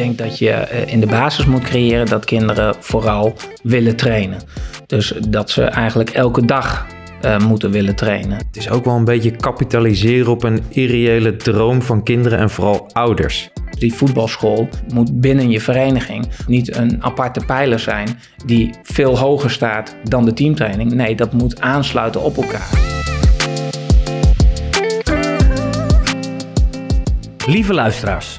denk dat je eh, in de basis moet creëren dat kinderen vooral willen trainen. Dus dat ze eigenlijk elke dag uh, moeten willen trainen. Het is ook wel een beetje kapitaliseren op een irreële droom van kinderen en vooral ouders. Die voetbalschool moet binnen je vereniging niet een aparte pijler zijn die veel hoger staat dan de teamtraining. Nee, dat moet aansluiten op elkaar. Lieve luisteraars,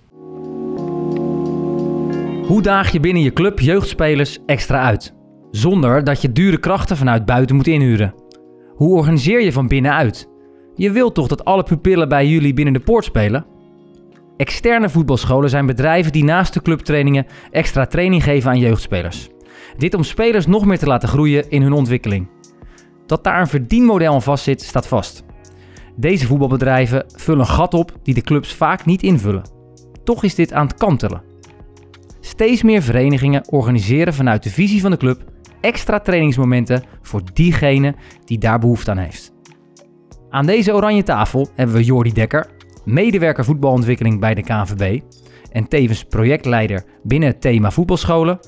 Hoe daag je binnen je club jeugdspelers extra uit? Zonder dat je dure krachten vanuit buiten moet inhuren. Hoe organiseer je van binnenuit? Je wilt toch dat alle pupillen bij jullie binnen de poort spelen? Externe voetbalscholen zijn bedrijven die naast de clubtrainingen extra training geven aan jeugdspelers. Dit om spelers nog meer te laten groeien in hun ontwikkeling. Dat daar een verdienmodel aan vastzit, staat vast. Deze voetbalbedrijven vullen een gat op die de clubs vaak niet invullen. Toch is dit aan het kantelen. Steeds meer verenigingen organiseren vanuit de visie van de club extra trainingsmomenten voor diegene die daar behoefte aan heeft. Aan deze oranje tafel hebben we Jordi Dekker, medewerker voetbalontwikkeling bij de KNVB en tevens projectleider binnen het thema voetbalscholen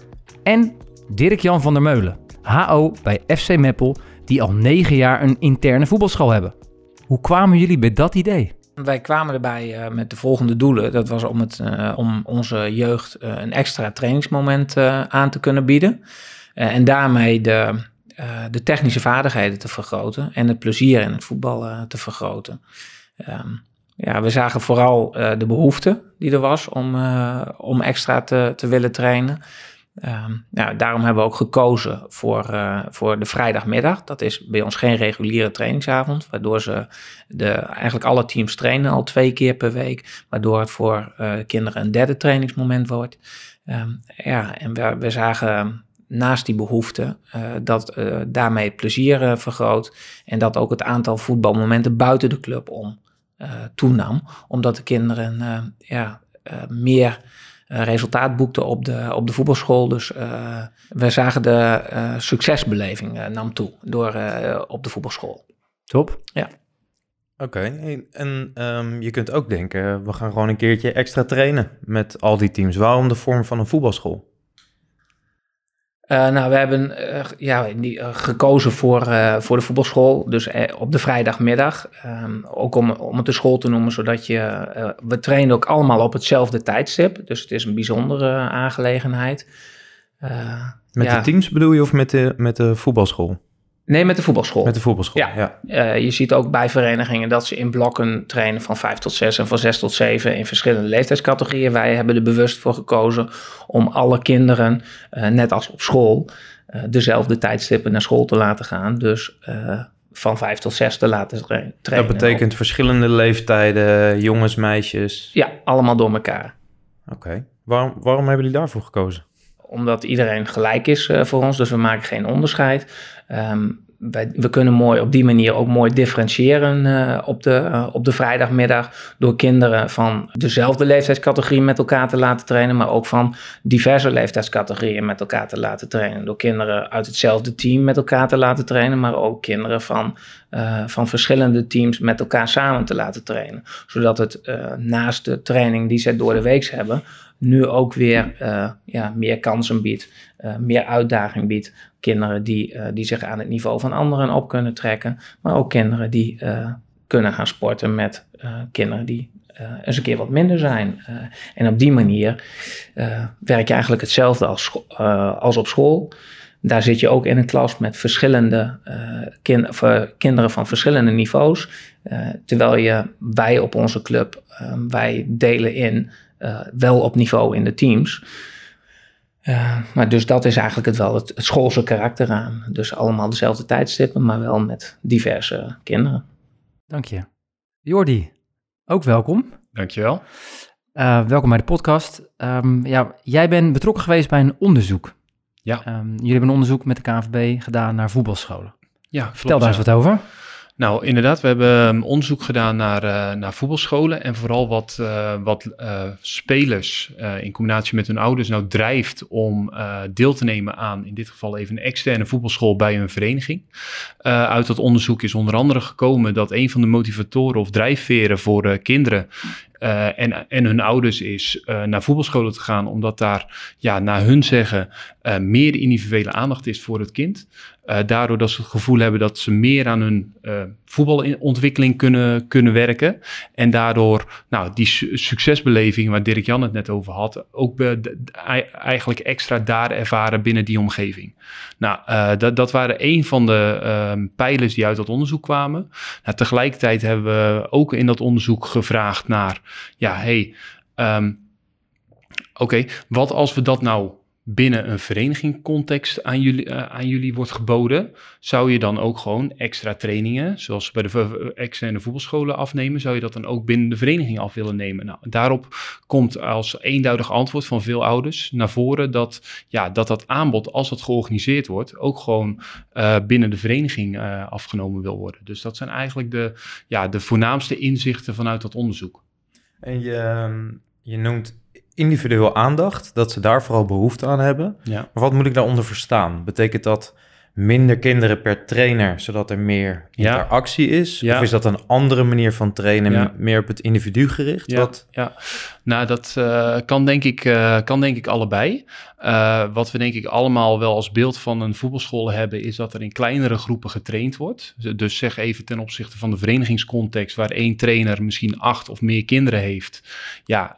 en Dirk-Jan van der Meulen, HO bij FC Meppel, die al negen jaar een interne voetbalschool hebben. Hoe kwamen jullie bij dat idee? Wij kwamen erbij uh, met de volgende doelen. Dat was om, het, uh, om onze jeugd uh, een extra trainingsmoment aan te kunnen bieden. en daarmee de, de technische vaardigheden te vergroten en het plezier in het voetbal te vergroten. Um, ja, we zagen vooral de behoefte die er was om, om extra te, te willen trainen. Um, nou, daarom hebben we ook gekozen voor, uh, voor de vrijdagmiddag. Dat is bij ons geen reguliere trainingsavond, waardoor ze de, eigenlijk alle teams trainen al twee keer per week, waardoor het voor uh, kinderen een derde trainingsmoment wordt. Um, ja, en we, we zagen naast die behoefte uh, dat daarmee plezier vergroot en dat ook het aantal voetbalmomenten buiten de club om toenam, omdat de kinderen ja, meer resultaat boekte op de, op de voetbalschool. Dus uh, we zagen de uh, succesbeleving nam toe door, op de voetbalschool. Top. Ja. Oké, okay. en um, je kunt ook denken, we gaan gewoon een keertje extra trainen met al die teams. Waarom de vorm van een voetbalschool? Uh, nou, we hebben uh, ja, die, uh, gekozen voor, voor de voetbalschool, dus op de vrijdagmiddag. Um, ook om, om het de school te noemen, zodat je. we trainen ook allemaal op hetzelfde tijdstip, dus het is een bijzondere aangelegenheid. met ja. de teams bedoel je of met de, met de voetbalschool? Nee, met de voetbalschool. Met de voetbalschool, ja. ja. Uh, je ziet ook bij verenigingen dat ze in blokken trainen van 5 tot 6 en van 6 tot 7 in verschillende leeftijdscategorieën. Wij hebben er bewust voor gekozen om alle kinderen, uh, net als op school, uh, dezelfde tijdstippen naar school te laten gaan. Dus van 5 tot 6 te laten trainen. Dat betekent op. verschillende leeftijden, jongens, meisjes? Ja, allemaal door elkaar. Oké. Okay. Waarom, waarom hebben jullie daarvoor gekozen? omdat iedereen gelijk is voor ons, dus we maken geen onderscheid. Um, wij, we kunnen mooi op die manier ook mooi differentiëren uh, op, de, uh, op de vrijdagmiddag door kinderen van dezelfde leeftijdscategorie met elkaar te laten trainen, maar ook van diverse leeftijdscategorieën met elkaar te laten trainen. Door kinderen uit hetzelfde team met elkaar te laten trainen, maar ook kinderen van, uh, van verschillende teams met elkaar samen te laten trainen. Zodat het naast de training die zij door de week hebben, nu ook weer ja, meer kansen biedt, uh, meer uitdaging biedt. Kinderen die, uh, die zich aan het niveau van anderen op kunnen trekken, maar ook kinderen die kunnen gaan sporten met kinderen die eens een keer wat minder zijn. en op die manier werk je eigenlijk hetzelfde als, als op school. Daar zit je ook in een klas met verschillende kin kinderen van verschillende niveaus. terwijl je, wij op onze club, wij delen in wel op niveau in de teams. Uh, maar dus dat is eigenlijk het wel het, het, schoolse karakter aan. Dus allemaal dezelfde tijdstippen, maar wel met diverse kinderen. Dank je. Jordi, ook welkom. Dankjewel. Uh, welkom bij de podcast. Um, ja, jij bent betrokken geweest bij een onderzoek. Ja. Ehm, jullie hebben een onderzoek met de KNVB gedaan naar voetbalscholen. Ja, Vertel daar eens wat over. Nou, inderdaad, we hebben um, onderzoek gedaan naar, uh, naar voetbalscholen en vooral wat, uh, wat uh, spelers in combinatie met hun ouders nou drijft om deel te nemen aan, in dit geval even een externe voetbalschool bij hun vereniging. uit dat onderzoek is onder andere gekomen dat een van de motivatoren of drijfveren voor kinderen uh, en, en hun ouders is uh, naar voetbalscholen te gaan, omdat daar, ja, naar hun zeggen, uh, meer individuele aandacht is voor het kind. daardoor dat ze het gevoel hebben dat ze meer aan hun voetbalontwikkeling kunnen, kunnen werken. En daardoor, nou, die su succesbeleving waar Dirk Jan het net over had, ook eigenlijk extra daar ervaren binnen die omgeving. Nou, dat, dat waren een van de ehm, pijlers die uit dat onderzoek kwamen. Nou, tegelijkertijd hebben we ook in dat onderzoek gevraagd naar ja, hey, um, oké, wat als we dat nou binnen een verenigingcontext aan jullie, uh, aan jullie wordt geboden, zou je dan ook gewoon extra trainingen, zoals bij de externe voetbalscholen afnemen, zou je dat dan ook binnen de vereniging af willen nemen? Nou, daarop komt als eenduidig antwoord van veel ouders naar voren dat ja, dat, dat aanbod, als dat georganiseerd wordt, ook gewoon uh, binnen de vereniging uh, afgenomen wil worden. Dus dat zijn eigenlijk de, ja, de voornaamste inzichten vanuit dat onderzoek. En je, je noemt individueel aandacht, dat ze daar vooral behoefte aan hebben. Ja. Maar wat moet ik daaronder verstaan? Betekent dat minder kinderen per trainer, zodat er meer interactie ja. is? Ja. Of is dat een andere manier van trainen, ja. meer op het individu gericht? Ja, wat? ja. nou dat uh, kan, denk ik, uh, kan denk ik allebei. Uh, wat we denk ik allemaal wel als beeld van een voetbalschool hebben, is dat er in kleinere groepen getraind wordt. Dus zeg even ten opzichte van de verenigingscontext, waar één trainer misschien acht of meer kinderen heeft. Ja,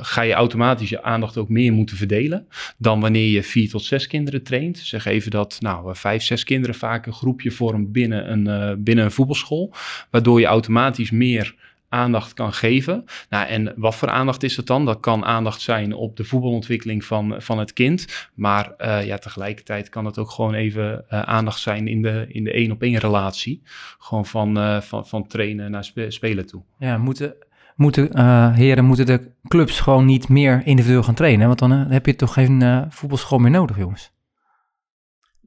ga je automatisch je aandacht ook meer moeten verdelen dan wanneer je vier tot zes kinderen traint. Zeg even dat nou, vijf, zes kinderen vaak een groepje vormt binnen een, binnen een voetbalschool, waardoor je automatisch meer aandacht kan geven. Nou, en wat voor aandacht is het dan? Dat kan aandacht zijn op de voetbalontwikkeling van, van het kind. Maar uh, ja, tegelijkertijd kan het ook gewoon even uh, aandacht zijn in de, in de één op één relatie. Gewoon van, van, van trainen naar spe spelen toe. Ja, moeten, moeten heren, moeten de clubs gewoon niet meer individueel gaan trainen? Want dan heb je toch geen voetbalschool meer nodig, jongens?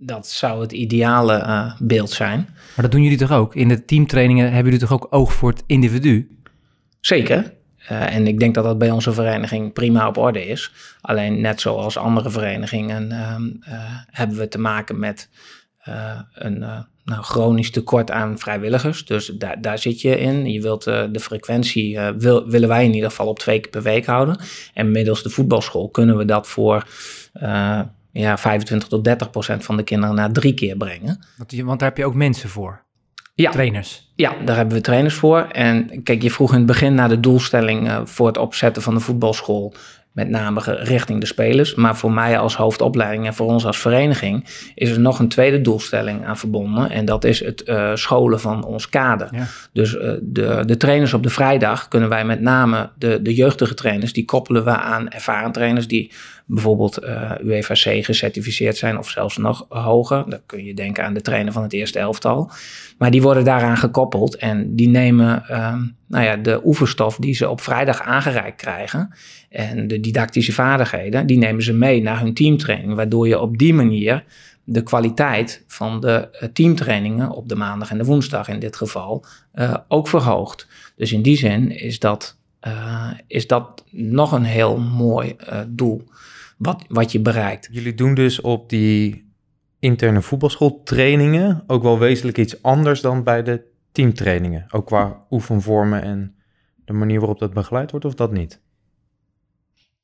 Dat zou het ideale uh, beeld zijn. Maar dat doen jullie toch ook? In de teamtrainingen hebben jullie toch ook oog voor het individu? Zeker. Uh, en ik denk dat dat bij onze vereniging prima op orde is. Alleen net zoals andere verenigingen uh, hebben we te maken met een nou, chronisch tekort aan vrijwilligers. Dus daar, daar zit je in. Je wilt de frequentie, wil, willen wij in ieder geval op twee keer per week houden. En middels de voetbalschool kunnen we dat voor ja, 25 tot 30 procent van de kinderen naar drie keer brengen. Want, want daar heb je ook mensen voor? Ja. Trainers? Ja, daar hebben we trainers voor. En kijk, je vroeg in het begin naar de doelstelling uh, voor het opzetten van de voetbalschool. Met name richting de spelers. Maar voor mij als hoofdopleiding en voor ons als vereniging is er nog een tweede doelstelling aan verbonden. En dat is het uh, scholen van ons kader. Ja. Dus uh, de, de trainers op de vrijdag kunnen wij met name de, de jeugdige trainers, die koppelen we aan ervaren trainers die bijvoorbeeld uh, UEFAC gecertificeerd zijn of zelfs nog hoger. Dan kun je denken aan de trainer van het eerste elftal. Maar die worden daaraan gekoppeld en die nemen uh, nou ja, de oefenstof die ze op vrijdag aangereikt krijgen en de didactische vaardigheden, die nemen ze mee naar hun teamtraining, waardoor je op die manier de kwaliteit van de teamtrainingen op de maandag en de woensdag in dit geval uh, ook verhoogt. Dus in die zin is dat, is dat nog een heel mooi doel wat, wat je bereikt. Jullie doen dus op die interne voetbalschooltrainingen ook wel wezenlijk iets anders dan bij de teamtrainingen. Ook qua oefenvormen en de manier waarop dat begeleid wordt, of dat niet?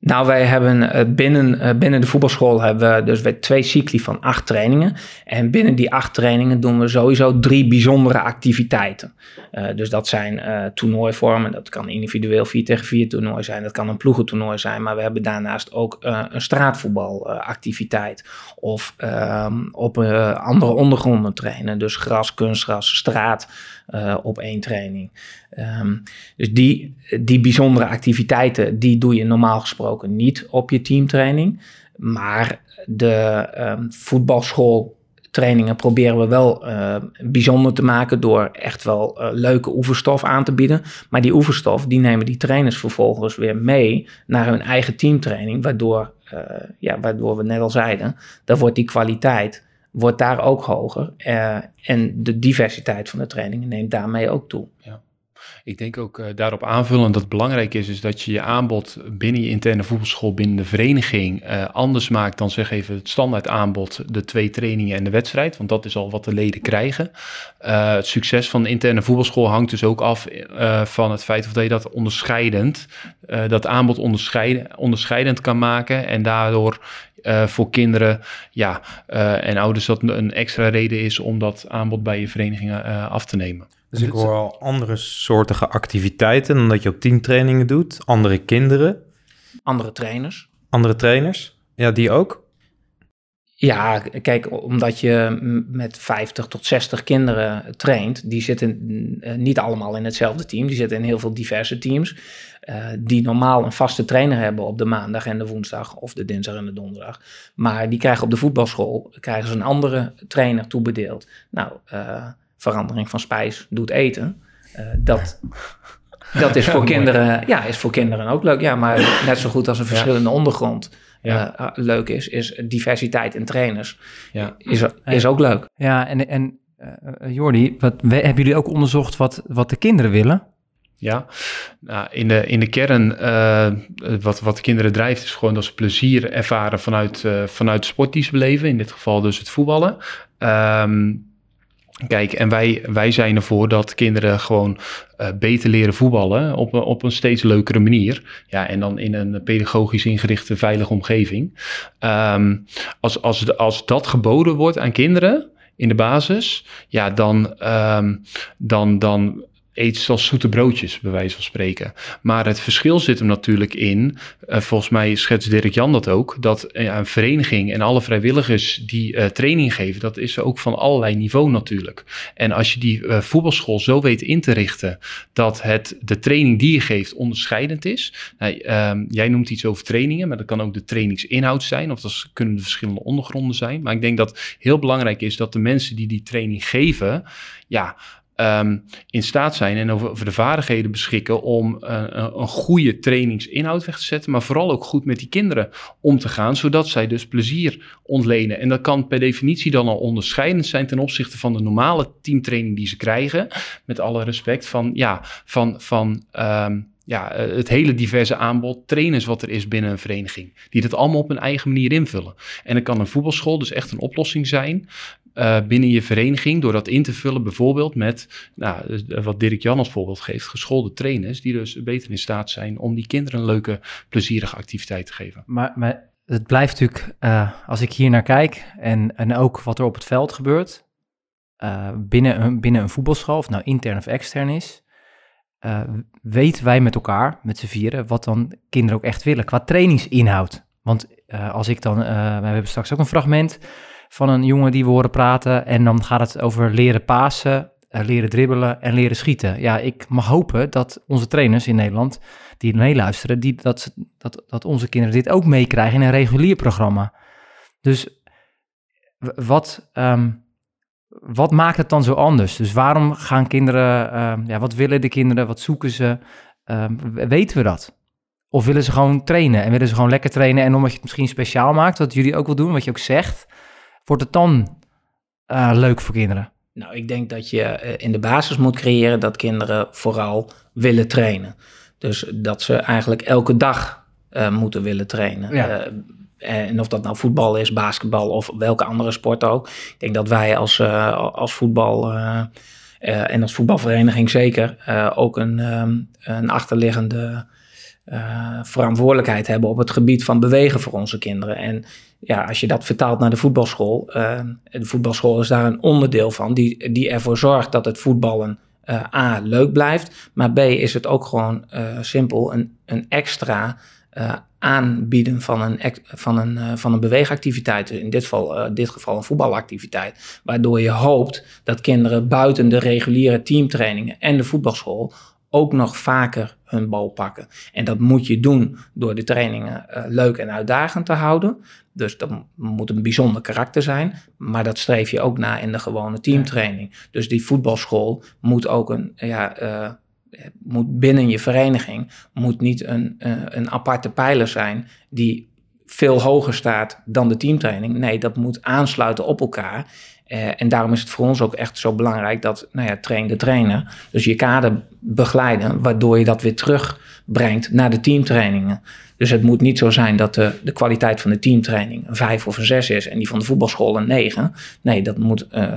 Nou, wij hebben binnen, binnen de voetbalschool hebben we dus twee cycli van acht trainingen. En binnen die acht trainingen doen we sowieso drie bijzondere activiteiten. Uh, dus dat zijn toernooivormen. Dat kan individueel 4 tegen 4 toernooi zijn. Dat kan een ploegentoernooi zijn. Maar we hebben daarnaast ook een straatvoetbalactiviteit. of ehm, op andere ondergronden trainen. Dus gras, kunstgras, straat op één training. Um, dus die, die bijzondere activiteiten, die doe je normaal gesproken niet op je teamtraining. Maar de um, voetbalschool trainingen proberen we wel uh, bijzonder te maken door echt wel uh, leuke oefenstof aan te bieden. Maar die oefenstof, die nemen die trainers vervolgens weer mee naar hun eigen teamtraining, waardoor, uh, ja, waardoor we net al zeiden, dan wordt die kwaliteit wordt daar ook hoger en de diversiteit van de trainingen neemt daarmee ook toe. Ja. Ik denk ook uh, daarop aanvullend dat het belangrijk is, is dat je je aanbod binnen je interne voetbalschool, binnen de vereniging, uh, anders maakt dan zeg even het standaard aanbod, de twee trainingen en de wedstrijd. Want dat is al wat de leden krijgen. Uh, het succes van de interne voetbalschool hangt dus ook af van het feit of dat je dat onderscheidend, dat aanbod onderscheiden, onderscheidend kan maken en daardoor voor kinderen ja, en ouders dat een extra reden is om dat aanbod bij je verenigingen af te nemen. Dus ik hoor al andere soortige activiteiten dan dat je ook teamtrainingen doet. Andere kinderen. Andere trainers. Andere trainers. Ja, die ook. Ja, kijk, omdat je met 50 tot 60 kinderen traint, die zitten eh, niet allemaal in hetzelfde team. Die zitten in heel veel diverse teams. Uh, die normaal een vaste trainer hebben op de maandag en de woensdag of de dinsdag en de donderdag. Maar die krijgen op de voetbalschool krijgen ze een andere trainer toebedeeld. Nou, uh, verandering van spijs doet eten. Uh, dat, dat is voor, kinderen, ja, is voor kinderen ook leuk. Ja, maar net zo goed als een verschillende ondergrond ja. Uh, leuk is, is diversiteit in trainers. Ja. Is, is ook leuk. Ja, en, en uh, Jordi, wat, hebben jullie ook onderzocht wat, wat de kinderen willen? Ja, nou, in, de, in de kern, uh, wat, wat de kinderen drijft, is gewoon dat ze plezier ervaren vanuit, uh, vanuit de sport die ze beleven. In dit geval dus het voetballen. Um, Kijk, en wij, wij zijn ervoor dat kinderen gewoon uh, beter leren voetballen op, op een steeds leukere manier. Ja, en dan in een pedagogisch ingerichte, veilige omgeving. Um, als, als, als dat geboden wordt aan kinderen in de basis, ja, dan, um, dan, dan eet zoals zoete broodjes, bij wijze van spreken. Maar het verschil zit hem natuurlijk in, uh, volgens mij schetst Dirk Jan dat ook, dat uh, een vereniging en alle vrijwilligers die uh, training geven, dat is ook van allerlei niveau natuurlijk. En als je die voetbalschool zo weet in te richten dat het, de training die je geeft onderscheidend is. Nou, ehm, jij noemt iets over trainingen, maar dat kan ook de trainingsinhoud zijn, of dat kunnen de verschillende ondergronden zijn. Maar ik denk dat heel belangrijk is dat de mensen die die training geven, ja, um, in staat zijn en over, over, de vaardigheden beschikken om uh, een goede trainingsinhoud weg te zetten, maar vooral ook goed met die kinderen om te gaan, zodat zij dus plezier ontlenen. En dat kan per definitie dan al onderscheidend zijn ten opzichte van de normale teamtraining die ze krijgen, met alle respect van, ja, van, van um, ja, eh, het hele diverse aanbod trainers wat er is binnen een vereniging. Die dat allemaal op hun eigen manier invullen. En dan kan een voetbalschool dus echt een oplossing zijn uh, binnen je vereniging. Door dat in te vullen bijvoorbeeld met, nou, wat Dirk Jan als voorbeeld geeft, geschoolde trainers. Die dus beter in staat zijn om die kinderen een leuke, plezierige activiteit te geven. Maar, maar het blijft natuurlijk, uh, als ik hier naar kijk en, en ook wat er op het veld gebeurt. Binnen, een, binnen een voetbalschool, of nou intern of extern is, uh, weten wij met elkaar, met z'n vieren, wat dan kinderen ook echt willen qua trainingsinhoud. Want als ik dan, uh, we hebben straks ook een fragment van een jongen die we horen praten en dan gaat het over leren pasen, leren dribbelen en leren schieten. Ja, ik mag hopen dat onze trainers in Nederland die meeluisteren, die, dat, dat, dat onze kinderen dit ook meekrijgen in een regulier programma. Dus wat, um, wat maakt het dan zo anders? Dus waarom gaan kinderen, uh, ja, wat willen de kinderen, wat zoeken ze? Uh, weten we dat? Of willen ze gewoon trainen en willen ze gewoon lekker trainen en omdat je het misschien speciaal maakt, wat jullie ook wil doen, wat je ook zegt, wordt het dan uh, leuk voor kinderen? Nou, ik denk dat je eh, in de basis moet creëren dat kinderen vooral willen trainen. Dus dat ze eigenlijk elke dag uh, moeten willen trainen. Ja. Eh, en of dat nou voetbal is, basketbal of welke andere sport ook. Ik denk dat wij als, uh, als voetbal en als voetbalvereniging zeker ook een, um, een achterliggende verantwoordelijkheid hebben op het gebied van bewegen voor onze kinderen. En ja, als je dat vertaalt naar de voetbalschool, de voetbalschool is daar een onderdeel van, die, die ervoor zorgt dat het voetballen A leuk blijft, maar B is het ook gewoon simpel een, een extra aanbieden van een, van een, van een beweegactiviteit, in dit geval, uh, dit geval een voetbalactiviteit, waardoor je hoopt dat kinderen buiten de reguliere teamtrainingen en de voetbalschool ook nog vaker hun bal pakken. En dat moet je doen door de trainingen uh, leuk en uitdagend te houden. Dus dat moet een bijzonder karakter zijn. Maar dat streef je ook na in de gewone teamtraining. Dus die voetbalschool moet ook een, ja, uh, moet binnen je vereniging, moet niet een, uh, een aparte pijler zijn die veel hoger staat dan de teamtraining. Nee, dat moet aansluiten op elkaar. Uh, en daarom is het voor ons ook echt zo belangrijk dat, nou ja, train de trainer. Dus je kader begeleiden, waardoor je dat weer terugbrengt naar de teamtrainingen. Dus het moet niet zo zijn dat de, de kwaliteit van de teamtraining een 5 of een 6 is en die van de voetbalschool een 9. Nee, dat moet, uh,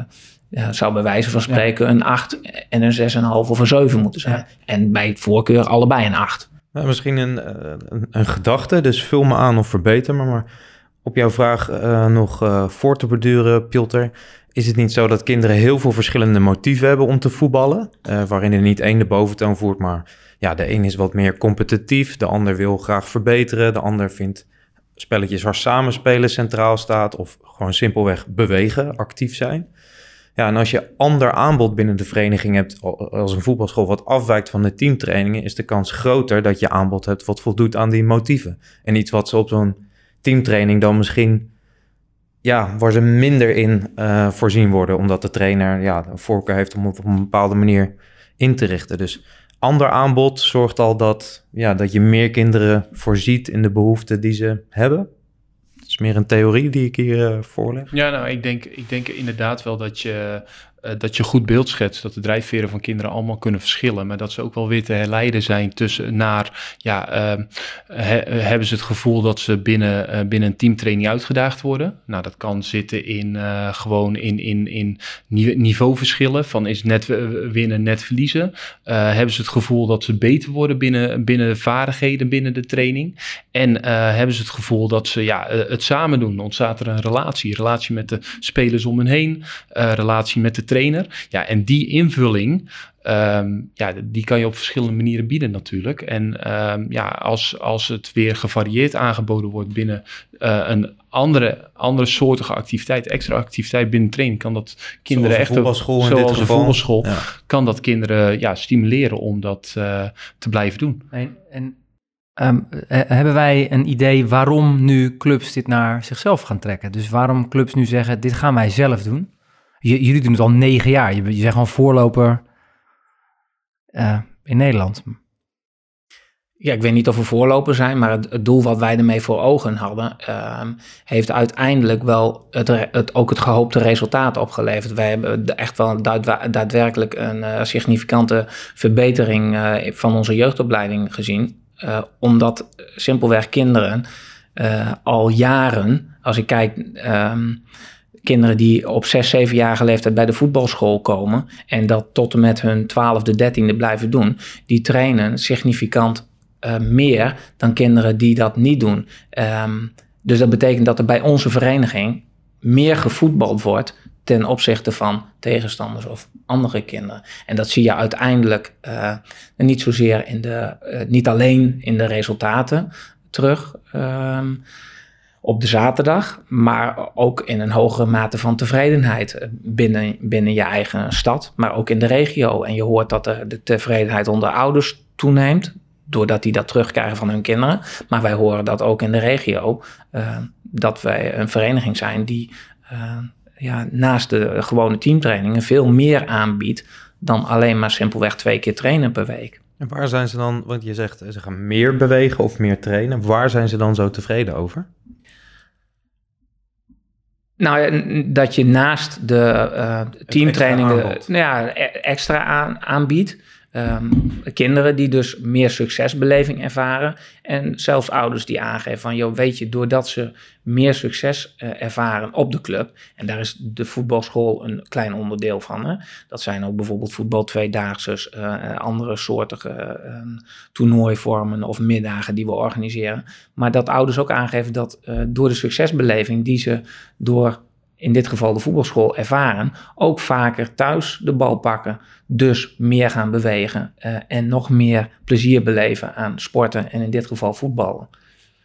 ja, zou bij wijze van spreken ja. een 8 en een 6,5 of een 7 moeten zijn. Ja. En bij voorkeur allebei een 8. Nou, misschien een, een, een, gedachte, dus vul me aan of verbeter me. Maar op jouw vraag uh, nog voor te beduren, Pilter. Is het niet zo dat kinderen heel veel verschillende motieven hebben om te voetballen? Uh, waarin er niet één de boventoon voert, maar ja, de een is wat meer competitief, de ander wil graag verbeteren, de ander vindt spelletjes waar samenspelen centraal staat of gewoon simpelweg bewegen, actief zijn. Ja, en als je ander aanbod binnen de vereniging hebt als een voetbalschool wat afwijkt van de teamtrainingen, is de kans groter dat je aanbod hebt wat voldoet aan die motieven. En iets wat ze op zo'n teamtraining dan misschien, ja, waar ze minder in uh, voorzien worden, omdat de trainer ja, een voorkeur heeft om het op een bepaalde manier in te richten. Dus ander aanbod zorgt al dat, ja, dat je meer kinderen voorziet in de behoeften die ze hebben. Het is meer een theorie die ik hier uh, voorleg. Ja, nou, ik denk, ik denk inderdaad wel dat je uh, dat je goed beeld schetst, dat de drijfveren van kinderen allemaal kunnen verschillen, maar dat ze ook wel weer te herleiden zijn tussen naar, ja, he, hebben ze het gevoel dat ze binnen, uh, binnen een teamtraining uitgedaagd worden? Nou, dat kan zitten in uh, gewoon in, in, in niveauverschillen, van is net winnen, net verliezen. hebben ze het gevoel dat ze beter worden binnen, binnen vaardigheden binnen de training? En hebben ze het gevoel dat ze ja, het samen doen? Ontstaat er een relatie, relatie met de spelers om hen heen, relatie met de trainer. Ja, en die invulling, um, ja, die kan je op verschillende manieren bieden natuurlijk. En um, ja, als, als het weer gevarieerd aangeboden wordt binnen uh, een andere, andere soortige activiteit, extra activiteit binnen training, kan dat kinderen zoals echt... voetbalschool zoals in dit een geval. voetbalschool, Ja. kan dat kinderen ja, stimuleren om dat uh, te blijven doen. En, en um, hebben wij een idee waarom nu clubs dit naar zichzelf gaan trekken? Dus waarom clubs nu zeggen, dit gaan wij zelf doen? Jullie doen het al negen jaar. Je, je bent gewoon voorloper uh, in Nederland. Ja, ik weet niet of we voorloper zijn, maar het, het doel wat wij ermee voor ogen hadden, uh, heeft uiteindelijk wel het, het, ook het gehoopte resultaat opgeleverd. Wij hebben echt wel daadwerkelijk een uh, significante verbetering uh, van onze jeugdopleiding gezien. Omdat simpelweg kinderen al jaren, als ik kijk. Um, kinderen die op 6, 7-jarige leeftijd bij de voetbalschool komen en dat tot en met hun 12e, 13e blijven doen, die trainen significant uh, meer dan kinderen die dat niet doen. Um, dus dat betekent dat er bij onze vereniging meer gevoetbald wordt ten opzichte van tegenstanders of andere kinderen. En dat zie je uiteindelijk uh, niet zozeer in de, uh, niet alleen in de resultaten terug. Um, op de zaterdag, maar ook in een hogere mate van tevredenheid binnen, binnen je eigen stad, maar ook in de regio. En je hoort dat de, de tevredenheid onder ouders toeneemt, doordat die dat terugkrijgen van hun kinderen. Maar wij horen dat ook in de regio, uh, dat wij een vereniging zijn die uh, ja, naast de gewone teamtrainingen veel meer aanbiedt dan alleen maar simpelweg twee keer trainen per week. En waar zijn ze dan, want je zegt ze gaan meer bewegen of meer trainen, waar zijn ze dan zo tevreden over? Nou, dat je naast de uh, teamtrainingen extra, nou ja, extra aan, aanbiedt. Um, kinderen die dus meer succesbeleving ervaren. En zelfs ouders die aangeven van, joh, weet je, doordat ze meer succes uh, ervaren op de club. En daar is de voetbalschool een klein onderdeel van. Hè? Dat zijn ook bijvoorbeeld voetbal tweedaagse, uh, andere soortige uh, toernooivormen of middagen die we organiseren. Maar dat ouders ook aangeven dat door de succesbeleving die ze door in dit geval de voetbalschool ervaren, ook vaker thuis de bal pakken, dus meer gaan bewegen uh, en nog meer plezier beleven aan sporten en in dit geval voetballen.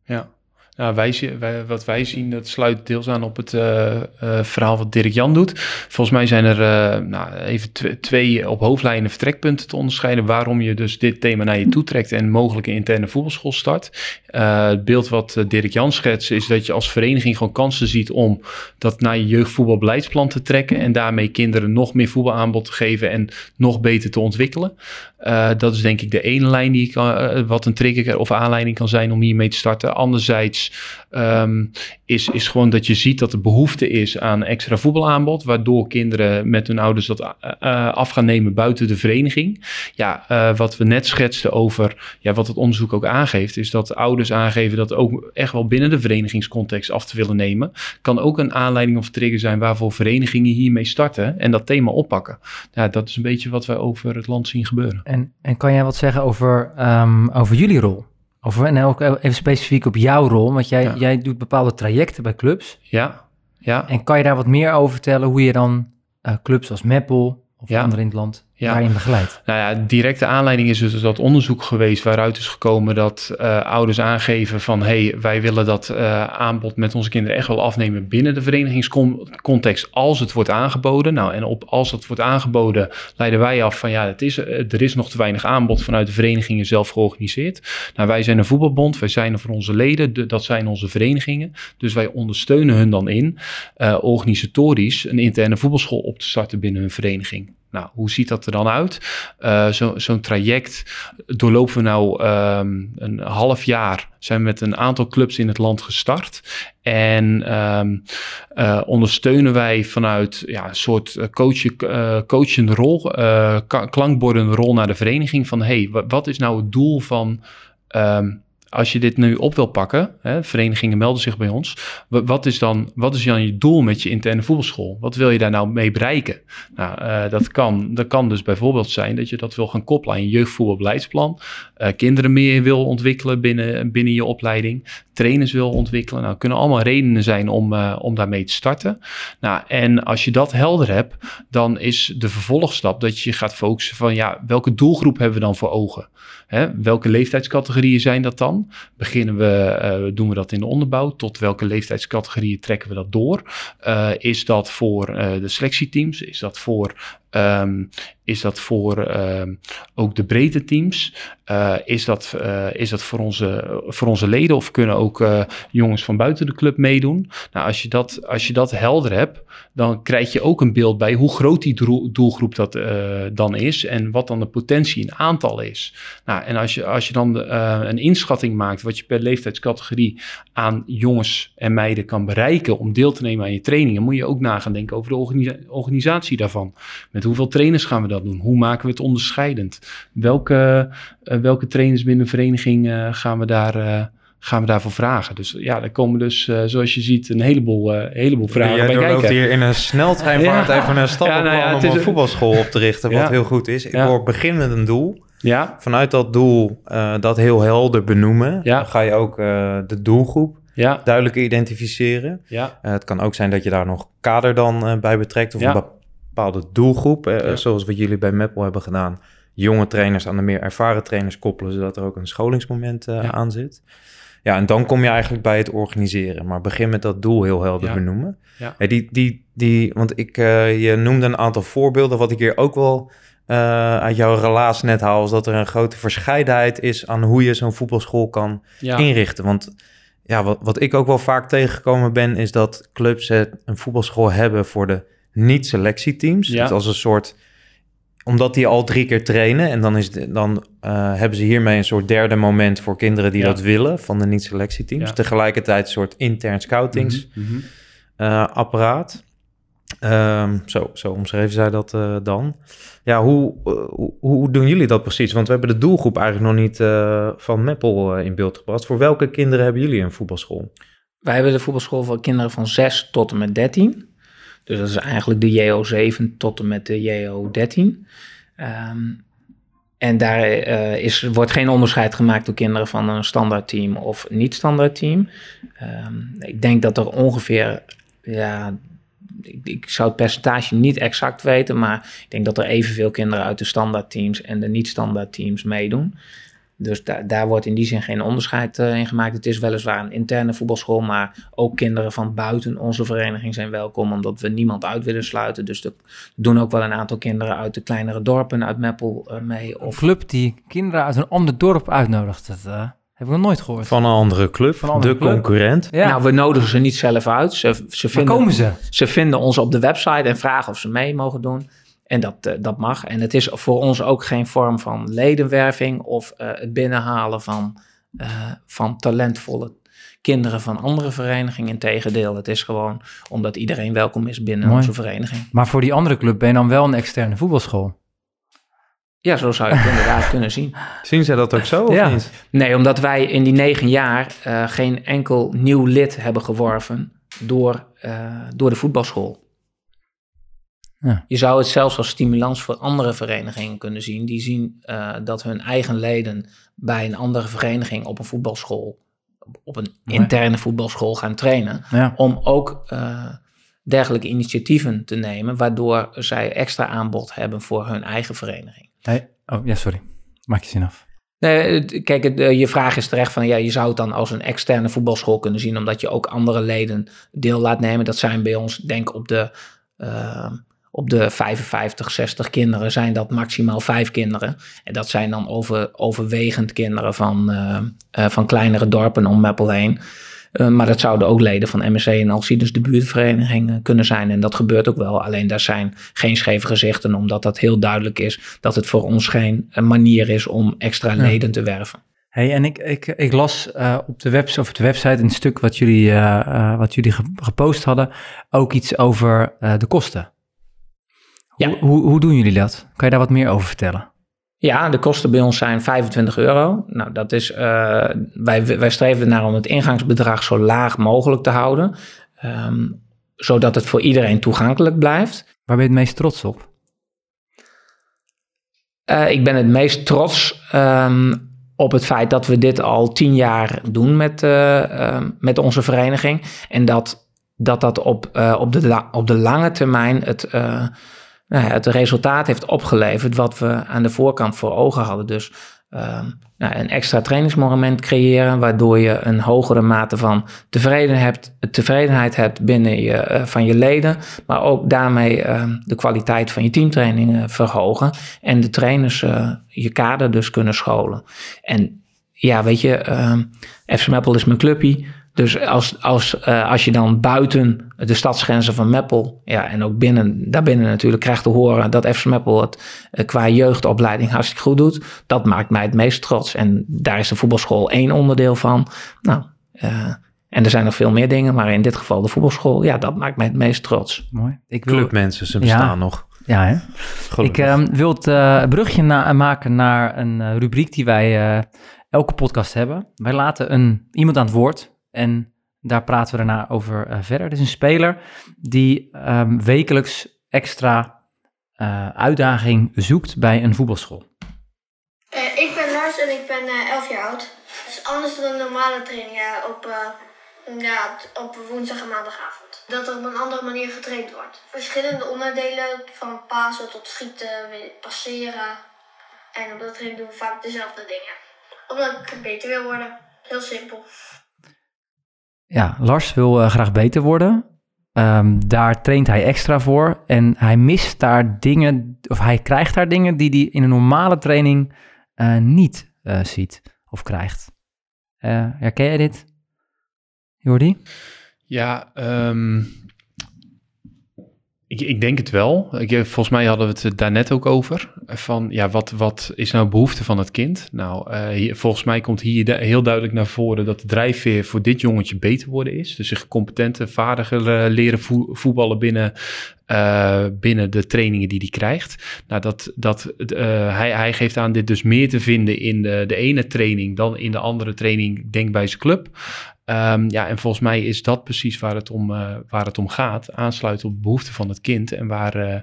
Ja, Nou, wij, wat wij zien, dat sluit deels aan op het eh, eh, verhaal wat Dirk Jan doet. Volgens mij zijn er eh, nou, even tw- twee op hoofdlijnen vertrekpunten te onderscheiden. Waarom je dus dit thema naar je toe trekt en mogelijk een interne voetbalschool start. Het beeld wat Dirk Jan schetst, is dat je als vereniging gewoon kansen ziet om dat naar je jeugdvoetbalbeleidsplan te trekken. En daarmee kinderen nog meer voetbalaanbod te geven en nog beter te ontwikkelen. Eh, dat is denk ik de ene lijn die kan, eh, wat een trigger of aanleiding kan zijn om hiermee te starten. Anderzijds ehm, is, is gewoon dat je ziet dat er behoefte is aan extra voetbalaanbod, waardoor kinderen met hun ouders dat eh, eh, af gaan nemen buiten de vereniging. Ja, eh, wat we net schetsten over, ja, wat het onderzoek ook aangeeft, is dat ouders aangeven dat ook echt wel binnen de verenigingscontext af te willen nemen. Kan ook een aanleiding of trigger zijn waarvoor verenigingen hiermee starten en dat thema oppakken. Ja, dat is een beetje wat wij over het land zien gebeuren. En, en kan jij wat zeggen over, ehm, over jullie rol? Over, en ook even specifiek op jouw rol, want jij, Ja. jij doet bepaalde trajecten bij clubs. Ja, ja. En kan je daar wat meer over vertellen hoe je dan eh, clubs als Meppel of Ja. anderen in het land Ja. daarin begeleidt? Nou ja, directe aanleiding is dus dat onderzoek geweest waaruit is gekomen dat eh, ouders aangeven van hé, hey, wij willen dat eh, aanbod met onze kinderen echt wel afnemen binnen de verenigingscontext als het wordt aangeboden. Nou, en op als het wordt aangeboden leiden wij af van ja, het is, eh, er is nog te weinig aanbod vanuit de verenigingen zelf georganiseerd. Nou, wij zijn een voetbalbond, wij zijn er voor onze leden, de- dat zijn onze verenigingen. Dus wij ondersteunen hun dan in organisatorisch een interne voetbalschool op te starten binnen hun vereniging. Nou, hoe ziet dat er dan uit? Eh, zo- Zo'n traject doorlopen we nou ehm, een half jaar. Zijn we met een aantal clubs in het land gestart. En ehm, eh, ondersteunen wij vanuit ja, een soort eh, coach, eh, coachende rol, klankbordende rol naar de vereniging. Van hey, wa- wat is nou het doel van. ehm, als je dit nu op wil pakken, hè, verenigingen melden zich bij ons. wa- Wat is, dan, wat is dan je doel met je interne voetbalschool? Wat wil je daar nou mee bereiken? Nou, eh, dat, kan, dat kan dus bijvoorbeeld zijn dat je dat wil gaan koppelen aan je jeugdvoetbalbeleidsplan. eh, kinderen meer wil ontwikkelen binnen, binnen je opleiding. Trainers wil ontwikkelen. Nou, kunnen allemaal redenen zijn om, eh, om daarmee te starten. Nou, en als je dat helder hebt, dan is de vervolgstap dat je gaat focussen van ja, welke doelgroep hebben we dan voor ogen? Hè, welke leeftijdscategorieën zijn dat dan? Beginnen we, eh, doen we dat in de onderbouw? Tot welke leeftijdscategorieën trekken we dat door? Eh, is dat voor de selectieteams? Is dat voor, ehm, is dat voor ehm, ook de breedte teams? Eh, is, dat, eh, is dat voor onze, voor onze leden of kunnen ook eh, jongens van buiten de club meedoen? Nou, als je, dat, als je dat helder hebt, dan krijg je ook een beeld bij hoe groot die doel- doelgroep dat dan is en wat dan de potentie in aantal is. Nou, en als je, als je dan een inschatting maakt wat je per leeftijdscategorie aan jongens en meiden kan bereiken om deel te nemen aan je trainingen, moet je ook na gaan denken over de organisa- organisatie daarvan. Hoeveel trainers gaan we dat doen? Hoe maken we het onderscheidend? Welke, eh, welke trainers binnen de vereniging eh, gaan we daar... eh, gaan we daarvoor vragen. Dus ja, daar komen dus, zoals je ziet, een heleboel, heleboel vragen Jij bij kijken. hier in een sneltreinvaart Ja. even een stappenplan Ja, nou ja, om een voetbalschool op te richten, wat heel goed is. Ik hoor begin met een doel. Ja, Vanuit dat doel dat heel helder benoemen. Dan ga je ook de doelgroep ja, duidelijk identificeren. ja, het kan ook zijn dat je daar nog kader dan bij betrekt of Ja. een bepaalde doelgroep. Ja. Zoals wat jullie bij Meppel hebben gedaan. Jonge trainers aan de meer ervaren trainers koppelen, zodat er ook een scholingsmoment eh, Ja. aan zit. Ja, en dan kom je eigenlijk bij het organiseren. Maar begin met dat doel heel helder Ja. benoemen. Ja. Die, die, die, want ik, eh, je noemde een aantal voorbeelden. Wat ik hier ook wel eh, uit jouw relaas net haal... is dat er een grote verscheidenheid is... aan hoe je zo'n voetbalschool kan inrichten. Want ja, wat, wat ik ook wel vaak tegengekomen ben... is dat clubs het, een voetbalschool hebben voor de niet-selectieteams. Ja. Dus als een soort... Omdat die al drie keer trainen... en dan, is de- dan eh, hebben ze hiermee een soort derde moment... voor kinderen die Ja. dat willen van de niet-selectieteams. Ja. Tegelijkertijd een soort intern scoutings Mhm, mhm. eh, apparaat. Ehm, zo, zo omschreven zij dat eh, dan. Ja, hoe, hoe, hoe doen jullie dat precies? Want we hebben de doelgroep eigenlijk nog niet eh, van Meppel in beeld gebracht. Voor welke kinderen hebben jullie een voetbalschool? Wij hebben de voetbalschool voor kinderen van 6 tot en met 13. Dus dat is eigenlijk de JO7 tot en met de JO13. Ehm, en daar eh, is, wordt geen onderscheid gemaakt door kinderen van een standaard team of niet standaard team. Ehm, ik denk dat er ongeveer, ja, ik, ik zou het percentage niet exact weten, maar ik denk dat er evenveel kinderen uit de standaard teams en de niet standaard teams meedoen. Dus da daar wordt in die zin geen onderscheid uh, in gemaakt. Het is weliswaar een interne voetbalschool, maar ook kinderen van buiten onze vereniging zijn welkom, omdat we niemand uit willen sluiten. Dus er doen ook wel een aantal kinderen uit de kleinere dorpen, uit Meppel uh, mee. Of... Een club die kinderen uit een ander dorp uitnodigt. Dat, uh, heb ik nog nooit gehoord. Van een andere club, een andere de club. concurrent. Ja. Nou, we nodigen ze niet zelf uit. Ze, ze vinden, komen ze? Ze vinden ons op de website en vragen of ze mee mogen doen. En dat, uh, dat mag. En het is voor ons ook geen vorm van ledenwerving of uh, het binnenhalen van, uh, van talentvolle kinderen van andere verenigingen. Integendeel, het is gewoon omdat iedereen welkom is binnen Mooi. onze vereniging. Maar voor die andere club ben je dan wel een externe voetbalschool? Ja, zo zou je het inderdaad kunnen zien. Zien zij dat ook zo of ja. niet? Nee, omdat wij in die negen jaar uh, geen enkel nieuw lid hebben geworven door, uh, door de voetbalschool. Ja. Je zou het zelfs als stimulans voor andere verenigingen kunnen zien. Die zien uh, dat hun eigen leden bij een andere vereniging op een voetbalschool, op een interne voetbalschool gaan trainen. Ja. Om ook dergelijke initiatieven te nemen, waardoor zij extra aanbod hebben voor hun eigen vereniging. Hey. Oh ja, sorry. Maak je zin af. Nee, kijk, je vraag is terecht van ja, je zou het dan als een externe voetbalschool kunnen zien, omdat je ook andere leden deel laat nemen. Dat zijn bij ons, denk op de, uh, op de 55, 60 kinderen zijn dat maximaal vijf kinderen. En dat zijn dan over, overwegend kinderen van, uh, uh, van kleinere dorpen om Meppel heen. Uh, maar dat zouden ook leden van MSC en Alcides de buurtvereniging kunnen zijn. En dat gebeurt ook wel. Alleen daar zijn geen scheve gezichten, omdat dat heel duidelijk is dat het voor ons geen manier is om extra ja. leden te werven. Hey, en ik, ik, ik las op, de webs, of de website een stuk wat jullie, wat jullie gepost hadden, ook iets over de kosten. Ja. Hoe, hoe, hoe doen jullie dat? Kan je daar wat meer over vertellen? Ja, de kosten bij ons zijn 25 euro. Nou, dat is, uh, wij, wij streven ernaar om het ingangsbedrag zo laag mogelijk te houden, um, zodat het voor iedereen toegankelijk blijft. Waar ben je het meest trots op? Uh, ik ben het meest trots um, op het feit dat we dit al tien jaar doen met, uh, met onze vereniging. En dat dat, dat op, op, de, op de lange termijn het nou het resultaat heeft opgeleverd wat we aan de voorkant voor ogen hadden. Dus uh, nou, een extra trainingsmoment creëren, waardoor je een hogere mate van hebt, tevredenheid hebt binnen je, uh, van je leden, maar ook daarmee uh, de kwaliteit van je teamtrainingen verhogen en de trainers uh, je kader dus kunnen scholen. En ja, weet je, ehm, FC is mijn clubje. Dus als, als, uh, als je dan buiten de stadsgrenzen van Meppel, ja, en ook binnen, daarbinnen natuurlijk krijgt te horen dat FC Meppel het uh, qua jeugdopleiding hartstikke goed doet, dat maakt mij het meest trots. En daar is de voetbalschool één onderdeel van. Nou, uh, en er zijn nog veel meer dingen, maar in dit geval de voetbalschool, ja, dat maakt mij het meest trots. Mooi. Ik wil... Clubmensen, ze bestaan ja. nog. Ja, hè? Ik uh, wil het uh, brugje na maken naar een uh, rubriek die wij elke podcast hebben. Wij laten een, iemand aan het woord en daar praten we daarna over uh, verder. Het is een speler die um, wekelijks extra uh, uitdaging zoekt bij een voetbalschool. Uh, ik ben Lars en ik ben 11 jaar oud. Het is anders dan normale training op, ja, op woensdag en maandagavond. Dat er op een andere manier getraind wordt. Verschillende onderdelen, van pasen tot schieten, passeren. En op dat training doen we vaak dezelfde dingen. Omdat ik beter wil worden. Heel simpel. Ja, Lars wil uh, graag beter worden. Um, daar traint hij extra voor. En hij mist daar dingen, of hij krijgt daar dingen die hij in een normale training uh, niet uh, ziet of krijgt. herken jij dit, Jordi? Ja, um, ik, ik, denk het wel. Ik, volgens mij hadden we het daar net ook over. Van ja, wat, wat is nou behoefte van het kind? Nou, hier, volgens mij komt hier heel duidelijk naar voren dat de drijfveer voor dit jongetje beter worden is. Dus zich competenter, vaardiger leren voetballen binnen, binnen de trainingen die hij krijgt. Nou, dat, dat, hij, hij geeft aan dit dus meer te vinden in de, de ene training dan in de andere training, denk bij zijn club. Um, ja, en volgens mij is dat precies waar het om, uh, waar het om gaat. Aansluiten op de behoeften van het kind en waar, uh,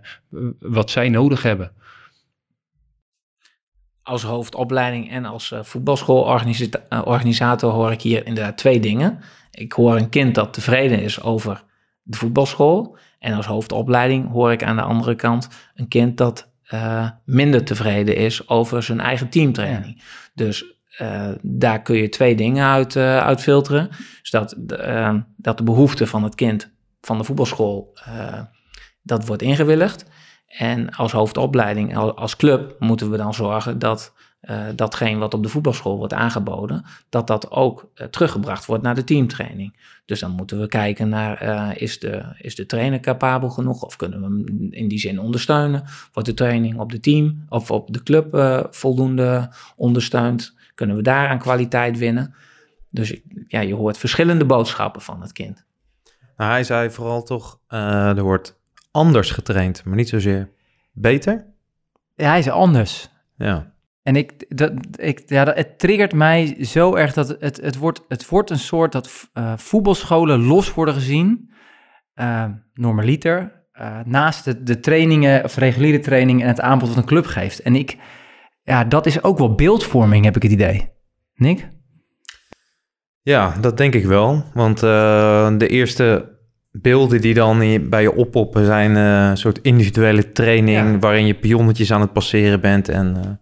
wat zij nodig hebben. Als hoofdopleiding en als uh, voetbalschoolorganisator hoor ik hier inderdaad twee dingen. Ik hoor een kind dat tevreden is over de voetbalschool. En als hoofdopleiding hoor ik aan de andere kant een kind dat minder tevreden is over zijn eigen teamtraining. Ja. Dus eh, daar kun je twee dingen uit, uit filteren. Dus dat, uh, dat de behoefte van het kind van de voetbalschool, dat wordt ingewilligd. En als hoofdopleiding, als club, moeten we dan zorgen dat datgene wat op de voetbalschool wordt aangeboden, dat dat ook teruggebracht wordt naar de teamtraining. Dus dan moeten we kijken naar, is, de, is de trainer capabel genoeg of kunnen we hem in die zin ondersteunen? Wordt de training op de team of op de club voldoende ondersteund? Kunnen we daar aan kwaliteit winnen? Dus ja, je hoort verschillende boodschappen van het kind. Nou, hij zei vooral toch, er wordt anders getraind, maar niet zozeer beter. Ja, hij is anders. Ja. En ik, dat, ik, ja, dat, het triggert mij zo erg dat het, het, wordt, het wordt een soort dat uh, voetbalscholen los worden gezien, uh, normaliter, uh, naast de, de trainingen of reguliere training en het aanbod wat een club geeft. En ik, ja, dat is ook wel beeldvorming, heb ik het idee. Nick? Ja, dat denk ik wel. Want de eerste beelden die dan bij je oppoppen zijn een soort individuele training... waarin je pionnetjes aan het passeren bent en...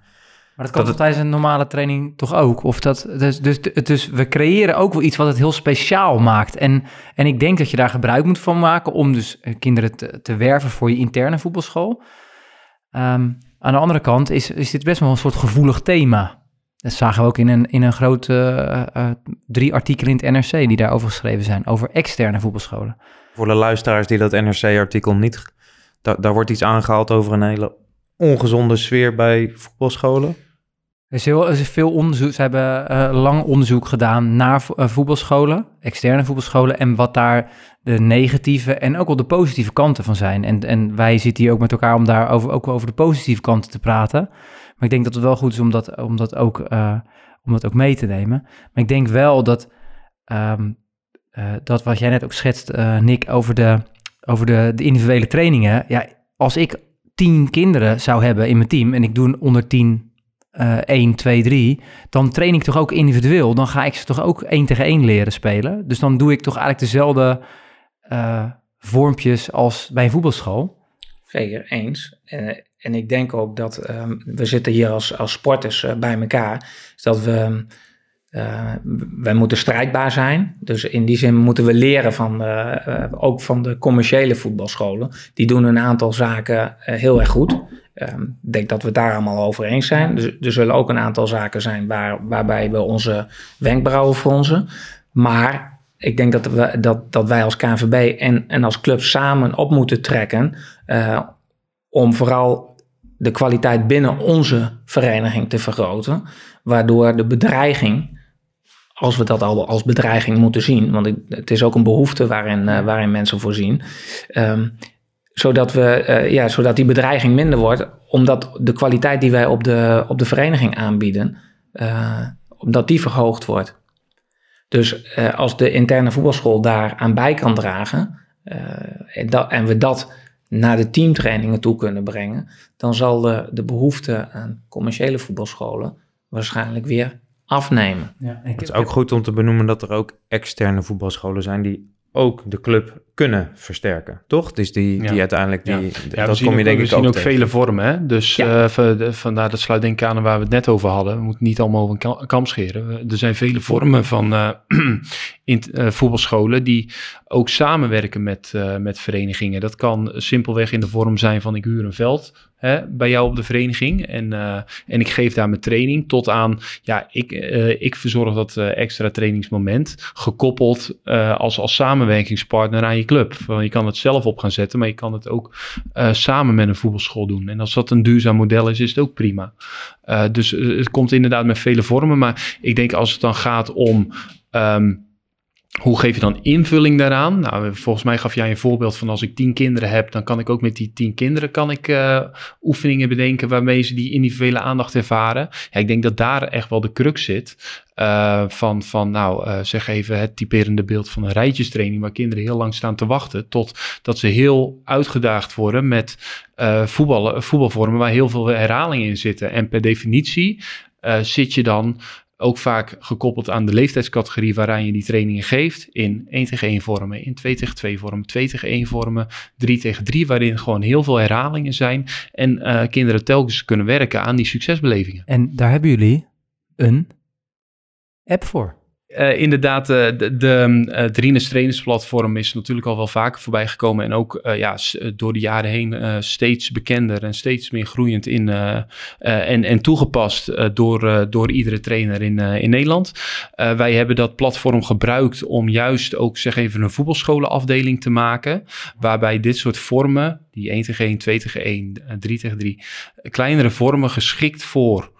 Maar dat kan dat tijdens een normale training toch ook? Of dat, dus, dus, dus we creëren ook wel iets wat het heel speciaal maakt. En, en ik denk dat je daar gebruik moet van maken om dus eh, kinderen te, te werven voor je interne voetbalschool. Um, aan de andere kant is, is dit best wel een soort gevoelig thema. Dat zagen we ook in een, in een grote uh, uh, drie artikelen in het NRC die daarover geschreven zijn, over externe voetbalscholen. Voor de luisteraars die dat NRC-artikel niet... Daar, daar wordt iets aangehaald over een hele ongezonde sfeer bij voetbalscholen. Er is, heel, veel onderzoek. Ze hebben uh, lang onderzoek gedaan naar uh, voetbalscholen, externe voetbalscholen, en wat daar de negatieve en ook wel de positieve kanten van zijn. En, en wij zitten hier ook met elkaar om daar over, ook over de positieve kanten te praten. Maar ik denk dat het wel goed is om dat, om dat, ook, uh, om dat ook mee te nemen. Maar ik denk wel dat, um, dat wat jij net ook schetst, Nick, over, de, over de, de individuele trainingen. Ja, als ik tien kinderen zou hebben in mijn team en ik doe onder tien uh, 1, 2, 3, dan train ik toch ook individueel. Dan ga ik ze toch ook één tegen één leren spelen. Dus dan doe ik toch eigenlijk dezelfde uh, vormpjes als bij een voetbalschool. Zeker, eens. Uh, en ik denk ook dat um, we zitten hier als, als sporters uh, bij elkaar. Dus dat we, uh, wij moeten strijdbaar zijn. Dus in die zin moeten we leren van, ook van de commerciële voetbalscholen. Die doen een aantal zaken heel erg goed. Um, ik denk dat we het daar allemaal over eens zijn. Dus, er zullen ook een aantal zaken zijn waar, waarbij we onze wenkbrauwen fronsen. Maar ik denk dat, we, dat, dat wij als KNVB en, en als club samen op moeten trekken. Uh, om vooral de kwaliteit binnen onze vereniging te vergroten. Waardoor de bedreiging, als we dat al als bedreiging moeten zien, want het is ook een behoefte waarin, uh, waarin mensen voorzien. Um, zodat, we, uh, ja, zodat die bedreiging minder wordt, omdat de kwaliteit die wij op de, op de vereniging aanbieden, uh, omdat die verhoogd wordt. Dus uh, als de interne voetbalschool daar aan bij kan dragen en, dat, en we dat naar de teamtrainingen toe kunnen brengen, dan zal de, de behoefte aan commerciële voetbalscholen waarschijnlijk weer afnemen. Ja, het is ook goed om te benoemen dat er ook externe voetbalscholen zijn die ook de club kunnen versterken, toch? Dus die, die uiteindelijk, die, ja. dat kom je denk ik ook We zien ook vele vormen, hè? Dus ja. uh, vandaar dat sluit denk ik aan waar we het net over hadden. We moeten niet allemaal over een kam scheren. Er zijn vele vormen van uh, in, uh, voetbalscholen die ook samenwerken met, met verenigingen. Dat kan simpelweg in de vorm zijn van ik huur een veld hè, bij jou op de vereniging en, en ik geef daar mijn training tot aan, ja, ik, ik verzorg dat extra trainingsmoment gekoppeld als, als samenwerkingspartner aan je club. Je kan het zelf op gaan zetten, maar je kan het ook samen met een voetbalschool doen. En als dat een duurzaam model is, is het ook prima. Dus het komt inderdaad met vele vormen. Maar ik denk als het dan gaat om. Um, hoe geef je dan invulling daaraan? Nou, volgens mij gaf jij een voorbeeld van als ik tien kinderen heb, dan kan ik ook met die tien kinderen kan ik, uh, oefeningen bedenken waarmee ze die individuele aandacht ervaren. Ja, ik denk dat daar echt wel de crux zit. Uh, van, van, nou, uh, zeg even het typerende beeld van een rijtjestraining waar kinderen heel lang staan te wachten tot dat ze heel uitgedaagd worden met voetballen, voetbalvormen waar heel veel herhalingen in zitten. En per definitie zit je dan ook vaak gekoppeld aan de leeftijdscategorie waaraan je die trainingen geeft. In 1 tegen 1 vormen, in 2 tegen 2 vormen, 2 tegen 1 vormen, 3 tegen 3, waarin gewoon heel veel herhalingen zijn. En uh, kinderen telkens kunnen werken aan die succesbelevingen. En daar hebben jullie een app voor? Uh, inderdaad, uh, de, de uh, Drines trainersplatform is natuurlijk al wel vaker voorbij gekomen. En ook ja, door de jaren heen steeds bekender en steeds meer groeiend in, en, en toegepast door, door iedere trainer in, in Nederland. wij hebben dat platform gebruikt om juist ook zeg even een voetbalscholenafdeling te maken. Waarbij dit soort vormen, die 1 tegen 1, 2 tegen 1, 3 tegen 3, kleinere vormen geschikt voor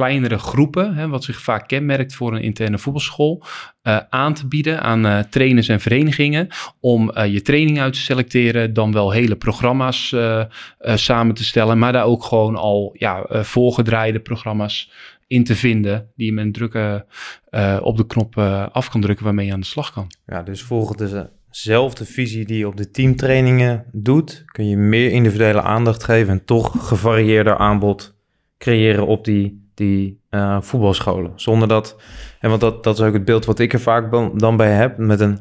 kleinere groepen, hè, wat zich vaak kenmerkt voor een interne voetbalschool, uh, aan te bieden aan uh, trainers en verenigingen om uh, je training uit te selecteren, dan wel hele programma's samen te stellen, maar daar ook gewoon al ja, voorgedraaide programma's in te vinden die je met drukken op de knop af kan drukken waarmee je aan de slag kan. Ja, dus volgens dezelfde visie die je op de teamtrainingen doet, kun je meer individuele aandacht geven en toch gevarieerder aanbod creëren op die die uh, voetbalscholen. Zonder dat, en want dat, dat is ook het beeld wat ik er vaak dan bij heb, met een,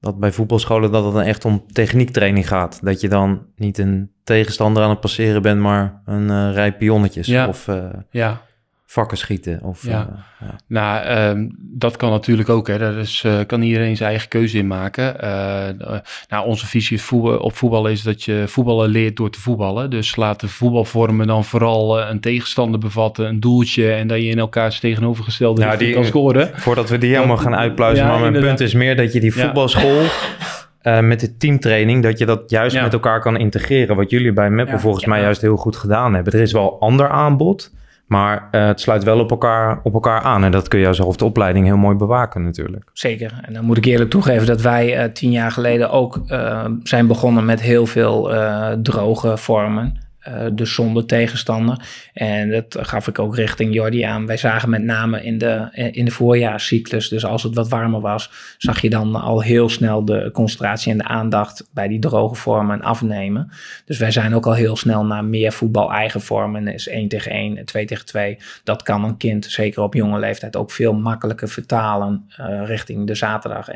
dat bij voetbalscholen dat het dan echt om techniektraining gaat. Dat je dan niet een tegenstander aan het passeren bent, maar een uh, rij pionnetjes. Ja. Of, uh, ja vakken schieten. Of, ja. Uh, ja. Nou, uh, dat kan natuurlijk ook. Hè. Daar is, uh, kan iedereen zijn eigen keuze in maken. nou, onze visie voetbal, op voetbal is dat je voetballen leert door te voetballen. Dus laat de voetbalvormen dan vooral een tegenstander bevatten, een doeltje en dat je in elkaars tegenovergestelde nou, die, kan scoren. Voordat we die helemaal gaan uitpluizen, ja, maar mijn inderdaad. punt is meer dat je die voetbalschool... Uh, met de teamtraining, dat je dat juist ja. met elkaar kan integreren. Wat jullie bij Meppel ja, volgens mij juist heel goed gedaan hebben. Er is wel ander aanbod, maar uh, het sluit wel op elkaar, op elkaar aan. En dat kun je zelf de opleiding heel mooi bewaken natuurlijk. Zeker. En dan moet ik eerlijk toegeven dat wij uh, tien jaar geleden ook uh, zijn begonnen met heel veel droge vormen. Uh, dus zonder tegenstander. En dat gaf ik ook richting Jordi aan. Wij zagen met name in de, in de voorjaarscyclus, dus als het wat warmer was, zag je dan al heel snel de concentratie en de aandacht bij die droge vormen afnemen. Dus wij zijn ook al heel snel naar meer voetbal eigen vormen. Is 1 tegen 1, 2 tegen 2. Dat kan een kind, zeker op jonge leeftijd, ook veel makkelijker vertalen uh, richting de zaterdag.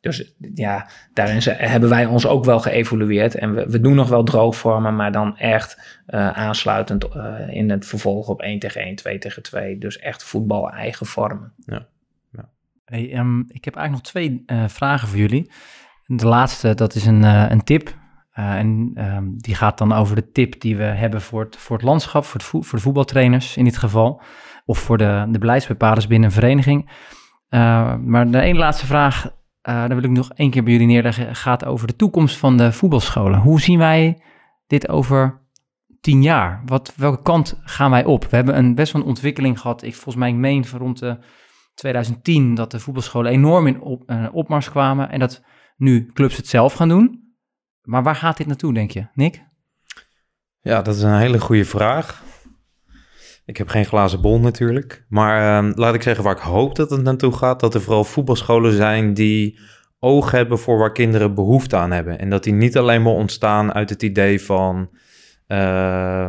Dus ja, daarin hebben wij ons ook wel geëvolueerd. En we, we doen nog wel droogvormen, maar dan echt uh, aansluitend uh, in het vervolg op 1 tegen 1, 2 tegen 2. Dus echt voetbal eigen vormen. Ja. ja. Hey, um, ik heb eigenlijk nog twee uh, vragen voor jullie. De laatste, dat is een, een tip. en um, die gaat dan over de tip die we hebben voor het, voor het landschap, voor, het vo voor de voetbaltrainers in dit geval. Of voor de, de beleidsbepalers binnen een vereniging. maar de ene laatste vraag uh, daar wil ik nog één keer bij jullie neerleggen, gaat over de toekomst van de voetbalscholen. Hoe zien wij dit over tien jaar? Wat, welke kant gaan wij op? We hebben een, best wel een ontwikkeling gehad. Ik, volgens mij, meen van rond de 2010 dat de voetbalscholen enorm in uh, opmars kwamen en dat nu clubs het zelf gaan doen. Maar waar gaat dit naartoe, denk je, Nick? Ja, dat is een hele goede vraag. Ik heb geen glazen bol natuurlijk. Maar uh, laat ik zeggen waar ik hoop dat het naartoe gaat. Dat er vooral voetbalscholen zijn die oog hebben voor waar kinderen behoefte aan hebben. En dat die niet alleen maar ontstaan uit het idee van... Uh,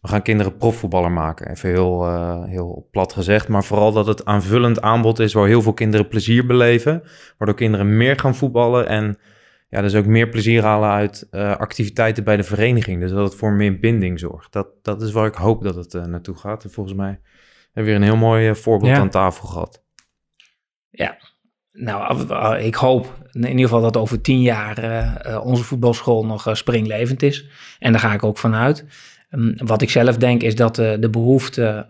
we gaan kinderen profvoetballer maken. Even heel, uh, heel plat gezegd. Maar vooral dat het aanvullend aanbod is waar heel veel kinderen plezier beleven. Waardoor kinderen meer gaan voetballen en ja, dus ook meer plezier halen uit uh, activiteiten bij de vereniging. Dus dat het voor meer binding zorgt. Dat, dat is waar ik hoop dat het uh, naartoe gaat. En volgens mij hebben we weer een heel mooi uh, voorbeeld ja. aan tafel gehad. Ja, nou, ik hoop in ieder geval dat over tien jaar onze voetbalschool nog springlevend is. En daar ga ik ook vanuit. Um, wat ik zelf denk is dat de behoefte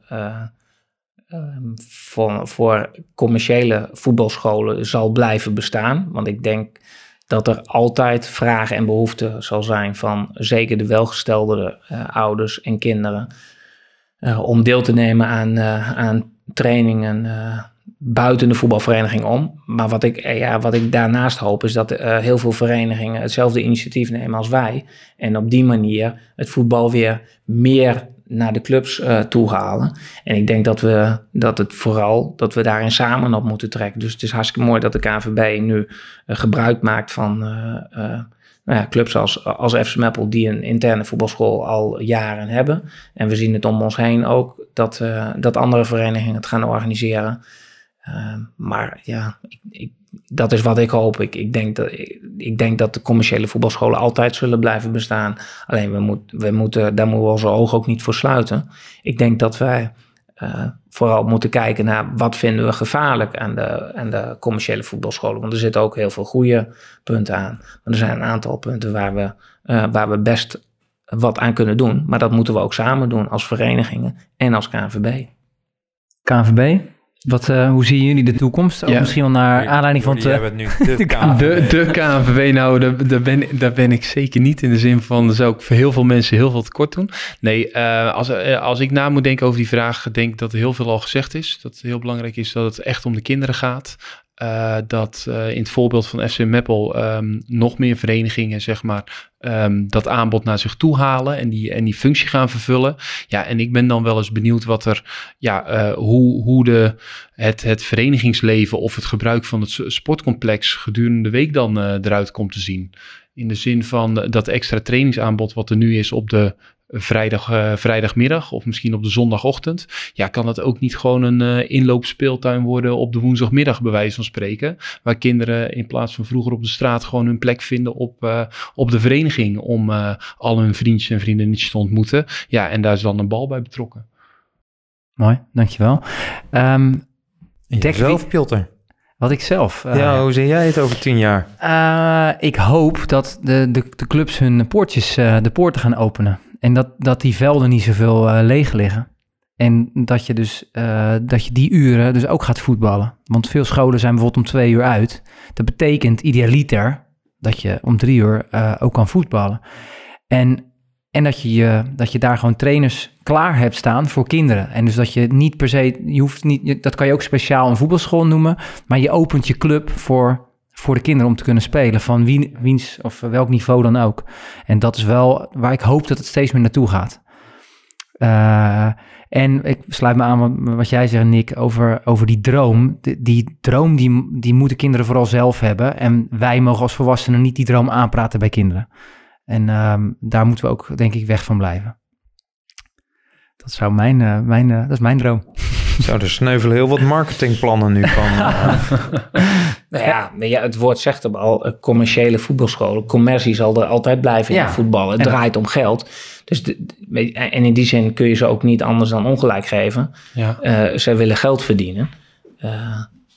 um, voor, voor commerciële voetbalscholen zal blijven bestaan. Want ik denk dat er altijd vragen en behoeften zal zijn van zeker de welgestelde uh, ouders en kinderen. Uh, om deel te nemen aan, uh, aan trainingen buiten de voetbalvereniging om. Maar wat ik, ja, wat ik daarnaast hoop is dat heel veel verenigingen hetzelfde initiatief nemen als wij. En op die manier het voetbal weer meer naar de clubs uh, toe halen. En ik denk dat we dat het vooral dat we daarin samen op moeten trekken. Dus het is hartstikke mooi dat de KVB nu uh, gebruik maakt van uh, nou ja, clubs als, als FC Meppel die een interne voetbalschool al jaren hebben. En we zien het om ons heen ook dat, dat andere verenigingen het gaan organiseren. maar ja, ik, ik dat is wat ik hoop. Ik, ik, denk dat, ik, denk dat de commerciële voetbalscholen altijd zullen blijven bestaan. Alleen we, we moeten, daar moeten we onze ogen ook niet voor sluiten. Ik denk dat wij eh, vooral moeten kijken naar wat vinden we gevaarlijk aan de, aan de commerciële voetbalscholen. Want er zitten ook heel veel goede punten aan. Maar er zijn een aantal punten waar we, uh, waar we best wat aan kunnen doen. Maar dat moeten we ook samen doen als verenigingen en als KNVB. KNVB? Wat, uh, hoe zien jullie de toekomst? Ook misschien wel naar aanleiding van... Te, nu de, de, KNVB. de, de KNVB, nou, daar, daar, ben, daar ben ik zeker niet in de zin van... er zou ik voor heel veel mensen heel veel tekort doen. Nee, uh, als, uh, als ik na moet denken over die vraag... denk dat er heel veel al gezegd is. Dat het heel belangrijk is dat het echt om de kinderen gaat. Uh, dat uh, in het voorbeeld van FC Meppel um, nog meer verenigingen, zeg maar, um, dat aanbod naar zich toe halen en die, en die functie gaan vervullen. Ja, en ik ben dan wel eens benieuwd wat er, ja, uh, hoe, hoe de, het, het verenigingsleven of het gebruik van het sportcomplex gedurende de week dan eruit komt te zien. In de zin van dat extra trainingsaanbod wat er nu is op de vrijdag, uh, vrijdagmiddag of misschien op de zondagochtend. Ja, kan dat ook niet gewoon een uh, inloopspeeltuin worden op de woensdagmiddag, bij wijze van spreken. Waar kinderen in plaats van vroeger op de straat gewoon hun plek vinden op, uh, op de vereniging. Om al hun vriendjes en vriendinnetjes te ontmoeten. Ja, en daar is dan een bal bij betrokken. Mooi, dankjewel. Um, zelf, Pilter. Wat ik zelf. ja, hoe zie jij het over tien jaar? ik hoop dat de, de, de clubs hun poortjes, de poorten gaan openen. En dat, dat die velden niet zoveel uh, leeg liggen. En dat je dus uh, dat je die uren dus ook gaat voetballen. Want veel scholen zijn bijvoorbeeld om twee uur uit. Dat betekent idealiter dat je om drie uur uh, ook kan voetballen. En, en dat, je, je, dat je daar gewoon trainers klaar hebt staan voor kinderen. En dus dat je niet per se, je hoeft niet, dat kan je ook speciaal een voetbalschool noemen. Maar je opent je club voor voor de kinderen om te kunnen spelen, van wie, wiens of welk niveau dan ook. En dat is wel waar ik hoop dat het steeds meer naartoe gaat. Uh, en ik sluit me aan wat jij zegt, Nick, over, over die droom. Die, die droom die, die moeten kinderen vooral zelf hebben. En wij mogen als volwassenen niet die droom aanpraten bij kinderen. En um, daar moeten we ook, denk ik, weg van blijven. Dat zou mijn, uh, mijn, uh, dat is mijn droom. Zo, er sneuvelen heel wat marketingplannen nu van. nou ja, ja, het woord zegt het al, eh, commerciële voetbalscholen. Commercie zal er altijd blijven in voetbal. Het draait om geld. Dus de, en in die zin kun je ze ook niet anders dan ongelijk geven. Ja. Uh, zij willen geld verdienen. Uh,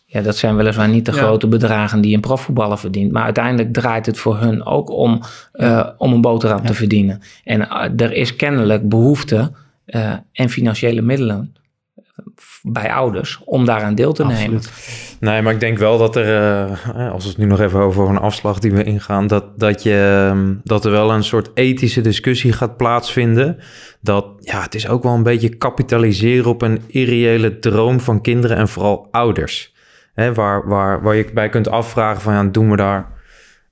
ja, dat zijn weliswaar niet de ja. grote bedragen die een profvoetballer verdient. Maar uiteindelijk draait het voor hun ook om, uh, om een boterham te verdienen. En er is kennelijk behoefte en financiële middelen bij ouders om daaraan deel te Absoluut. nemen. Nee, maar ik denk wel dat er, uh, als we het nu nog even over een afslag die we ingaan, dat, dat, je, ehm, dat er wel een soort ethische discussie gaat plaatsvinden. Dat ja, het is ook wel een beetje kapitaliseren op een irreële droom van kinderen en vooral ouders. Hè, waar, waar, waar je bij kunt afvragen van ja, doen we daar,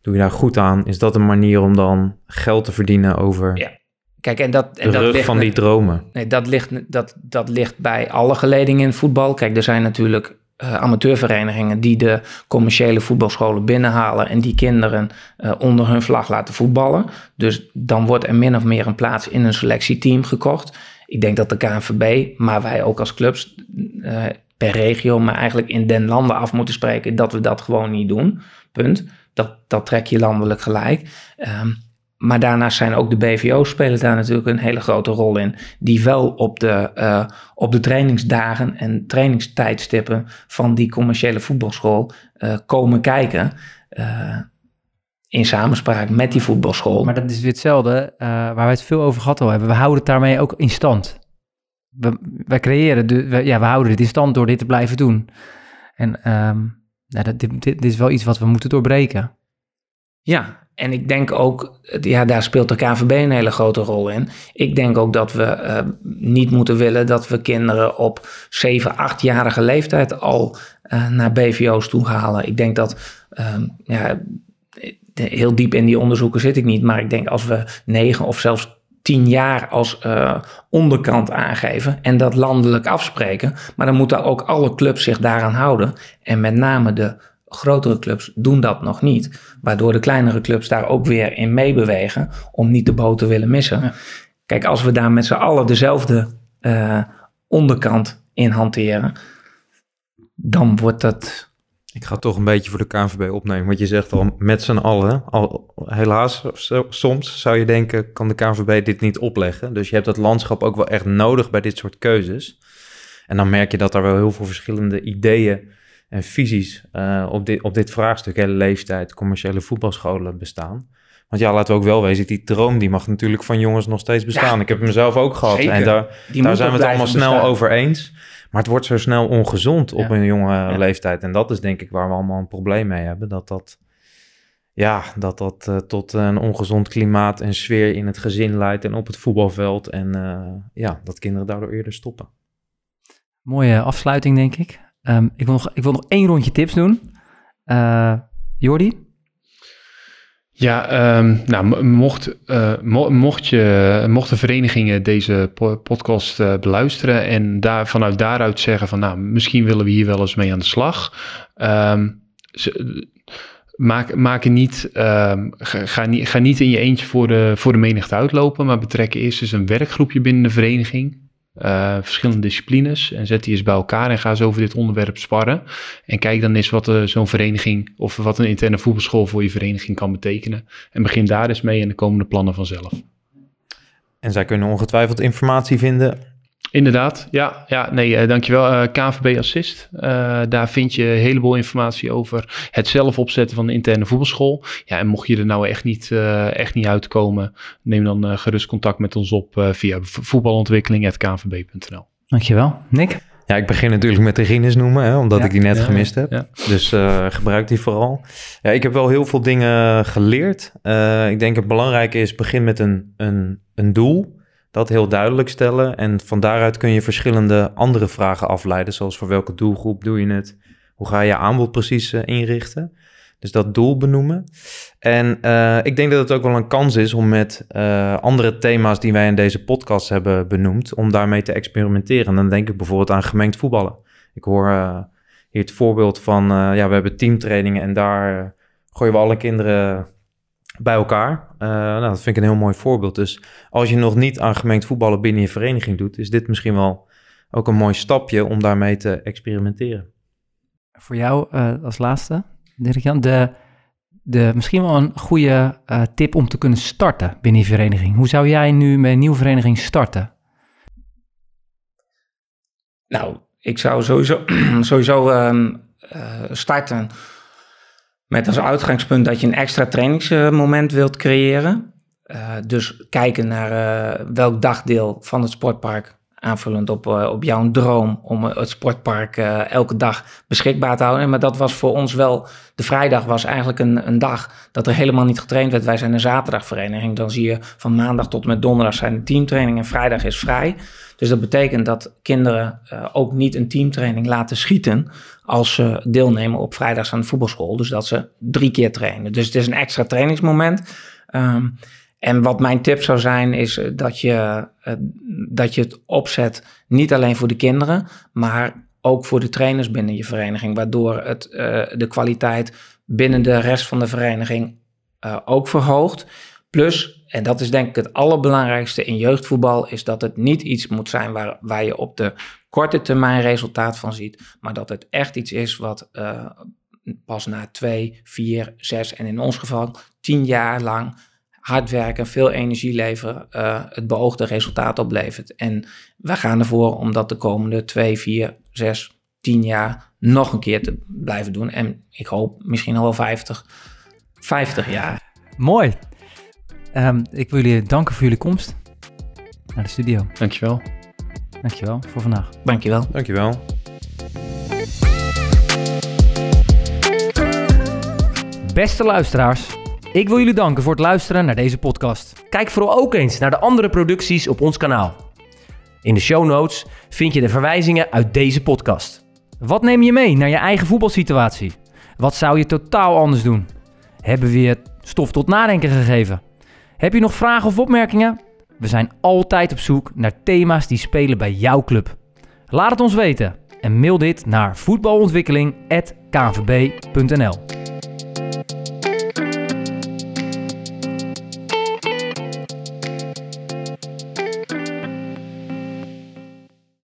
doe je daar goed aan? Is dat een manier om dan geld te verdienen over ja. Kijk, en dat, en dat ligt van die dromen. Nee, dat ligt, dat, dat ligt bij alle geledingen in voetbal. Kijk, er zijn natuurlijk uh, amateurverenigingen die de commerciële voetbalscholen binnenhalen en die kinderen uh, onder hun vlag laten voetballen. Dus dan wordt er min of meer een plaats in een selectieteam gekocht. Ik denk dat de KNVB, maar wij ook als clubs uh, per regio, maar eigenlijk in den landen af moeten spreken dat we dat gewoon niet doen. Punt. Dat, dat trek je landelijk gelijk. Um, maar daarnaast zijn ook de BVO's spelen daar natuurlijk een hele grote rol in. Die wel op de, uh, op de trainingsdagen en trainingstijdstippen van die commerciële voetbalschool uh, komen kijken. Uh, in samenspraak met die voetbalschool. Maar dat is weer hetzelfde waar we het veel over gehad al hebben. We houden het daarmee ook in stand. We, wij creëren, de, we, ja, we houden dit in stand door dit te blijven doen. En um, nou, dat, dit, dit is wel iets wat we moeten doorbreken. Ja, en ik denk ook, ja, daar speelt de KVB een hele grote rol in. Ik denk ook dat we uh, niet moeten willen dat we kinderen op 7, 8-jarige leeftijd al uh, naar BVO's toe halen. Ik denk dat, uh, ja, heel diep in die onderzoeken zit ik niet, maar ik denk als we 9 of zelfs 10 jaar als uh, onderkant aangeven en dat landelijk afspreken. Maar dan moeten ook alle clubs zich daaraan houden. En met name de grotere clubs doen dat nog niet. Waardoor de kleinere clubs daar ook weer in meebewegen om niet de boot te willen missen. Ja. Kijk, als we daar met z'n allen dezelfde uh, onderkant in hanteren, dan wordt dat. Ik ga toch een beetje voor de KNVB opnemen, want je zegt al met z'n allen. Al, helaas, soms zou je denken, kan de KNVB dit niet opleggen. Dus je hebt dat landschap ook wel echt nodig bij dit soort keuzes. En dan merk je dat er wel heel veel verschillende ideeën en visies uh, op, dit, op dit vraagstuk, hele leeftijd, commerciële voetbalscholen bestaan. Want ja, laten we ook wel wezen, die droom die mag natuurlijk van jongens nog steeds bestaan. Ja, ik heb hem zelf ook gehad zeker. en daar, daar zijn we het allemaal snel bestaan. over eens. Maar het wordt zo snel ongezond op Ja. een jonge Ja. leeftijd. En dat is denk ik waar we allemaal een probleem mee hebben. Dat dat, ja, dat, dat eh, tot een ongezond klimaat en sfeer in het gezin leidt en op het voetbalveld. En eh, ja, dat kinderen daardoor eerder stoppen. Mooie afsluiting, denk ik. Ehm, ik, wil nog, ik wil nog één rondje tips doen. Eh Jordi? Ja, ehm, nou, mo- mocht, mo- mocht je, mochten verenigingen deze po- podcast eh, beluisteren en daar, vanuit daaruit zeggen van, nou, misschien willen we hier wel eens mee aan de slag. Ze- maak, maak niet, ga, ga niet, ga niet in je eentje voor de, voor de menigte uitlopen, maar betrek eerst eens een werkgroepje binnen de vereniging. Eh, verschillende disciplines en zet die eens bij elkaar en ga eens over dit onderwerp sparren. En kijk dan eens wat eh, zo'n vereniging of wat een interne voetbalschool voor je vereniging kan betekenen. En begin daar eens mee en de komende plannen vanzelf. En zij kunnen ongetwijfeld informatie vinden. Inderdaad, ja, ja nee, eh, dankjewel. eh KVB Assist, Eh, daar vind je een heleboel informatie over het zelf opzetten van de interne voetbalschool. Ja, en mocht je er nou echt niet, eh, echt niet uitkomen, neem dan eh, gerust contact met ons op eh, via vo- voetbalontwikkeling.kvb.nl. Dankjewel. Nick? Ja, ik begin natuurlijk met de noemen, hè, omdat Ja, ik die net ja, gemist heb. ja. Dus eh, gebruik die vooral. Ja, ik heb wel heel veel dingen geleerd. Eh, ik denk het belangrijke is, begin met een, een, een doel. Dat heel duidelijk stellen. En van daaruit kun je verschillende andere vragen afleiden. Zoals voor welke doelgroep doe je het? Hoe ga je aanbod precies eh, inrichten? Dus dat doel benoemen. En eh, ik denk dat het ook wel een kans is om met eh, andere thema's die wij in deze podcast hebben benoemd, om daarmee te experimenteren. En dan denk ik bijvoorbeeld aan gemengd voetballen. Ik hoor hier het voorbeeld van, ja, we hebben teamtrainingen en daar gooien we alle kinderen bij elkaar. Eh, nou, dat vind ik een heel mooi voorbeeld. Dus als je nog niet aan gemengd voetballen binnen je vereniging doet, is dit misschien wel ook een mooi stapje om daarmee te experimenteren. Voor jou eh, als laatste, Dirk-Jan, de, de, misschien wel een goede eh, tip om te kunnen starten binnen je vereniging. Hoe zou jij nu met een nieuwe vereniging starten? Nou, ik zou sowieso, sowieso ehm, eh, starten met als uitgangspunt dat je een extra trainingsmoment wilt creëren. Eh, dus kijken naar eh, welk dagdeel van het sportpark, aanvullend op, eh, op jouw droom om eh, het sportpark eh, elke dag beschikbaar te houden. Maar dat was voor ons wel, de vrijdag was eigenlijk een, een dag dat er helemaal niet getraind werd. Wij zijn een zaterdagvereniging, dan zie je van maandag tot en met donderdag zijn de teamtrainingen en vrijdag is vrij. Dus dat betekent dat kinderen ook niet een teamtraining laten schieten als ze deelnemen op vrijdags aan de voetbalschool. Dus dat ze drie keer trainen. Dus het is een extra trainingsmoment. Ehm, en wat mijn tip zou zijn, is eh, dat je, eh, dat je het opzet niet alleen voor de kinderen, maar ook voor de trainers binnen je vereniging. Waardoor het eh, de kwaliteit binnen de rest van de vereniging ook verhoogt. Plus, en dat is denk ik het allerbelangrijkste in jeugdvoetbal, is dat het niet iets moet zijn waar, waar je op de korte termijn resultaat van ziet, maar dat het echt iets is wat pas na twee, vier, zes en in ons geval tien jaar lang hard werken, veel energie leveren, eh, het beoogde resultaat oplevert. En we gaan ervoor om dat de komende twee, vier, zes, tien jaar nog een keer te blijven doen. En ik hoop misschien al wel 50, 50 jaar. Mooi. Ehm, ik wil jullie danken voor jullie komst naar de studio. Dankjewel. Dankjewel voor vandaag. Dankjewel. Dankjewel. Beste luisteraars, ik wil jullie danken voor het luisteren naar deze podcast. Kijk vooral ook eens naar de andere producties op ons kanaal. In de show notes vind je de verwijzingen uit deze podcast. Wat neem je mee naar je eigen voetbalsituatie? Wat zou je totaal anders doen? Hebben we je stof tot nadenken gegeven? Heb je nog vragen of opmerkingen? We zijn altijd op zoek naar thema's die spelen bij jouw club. Laat het ons weten en mail dit naar voetbalontwikkeling.kvb.nl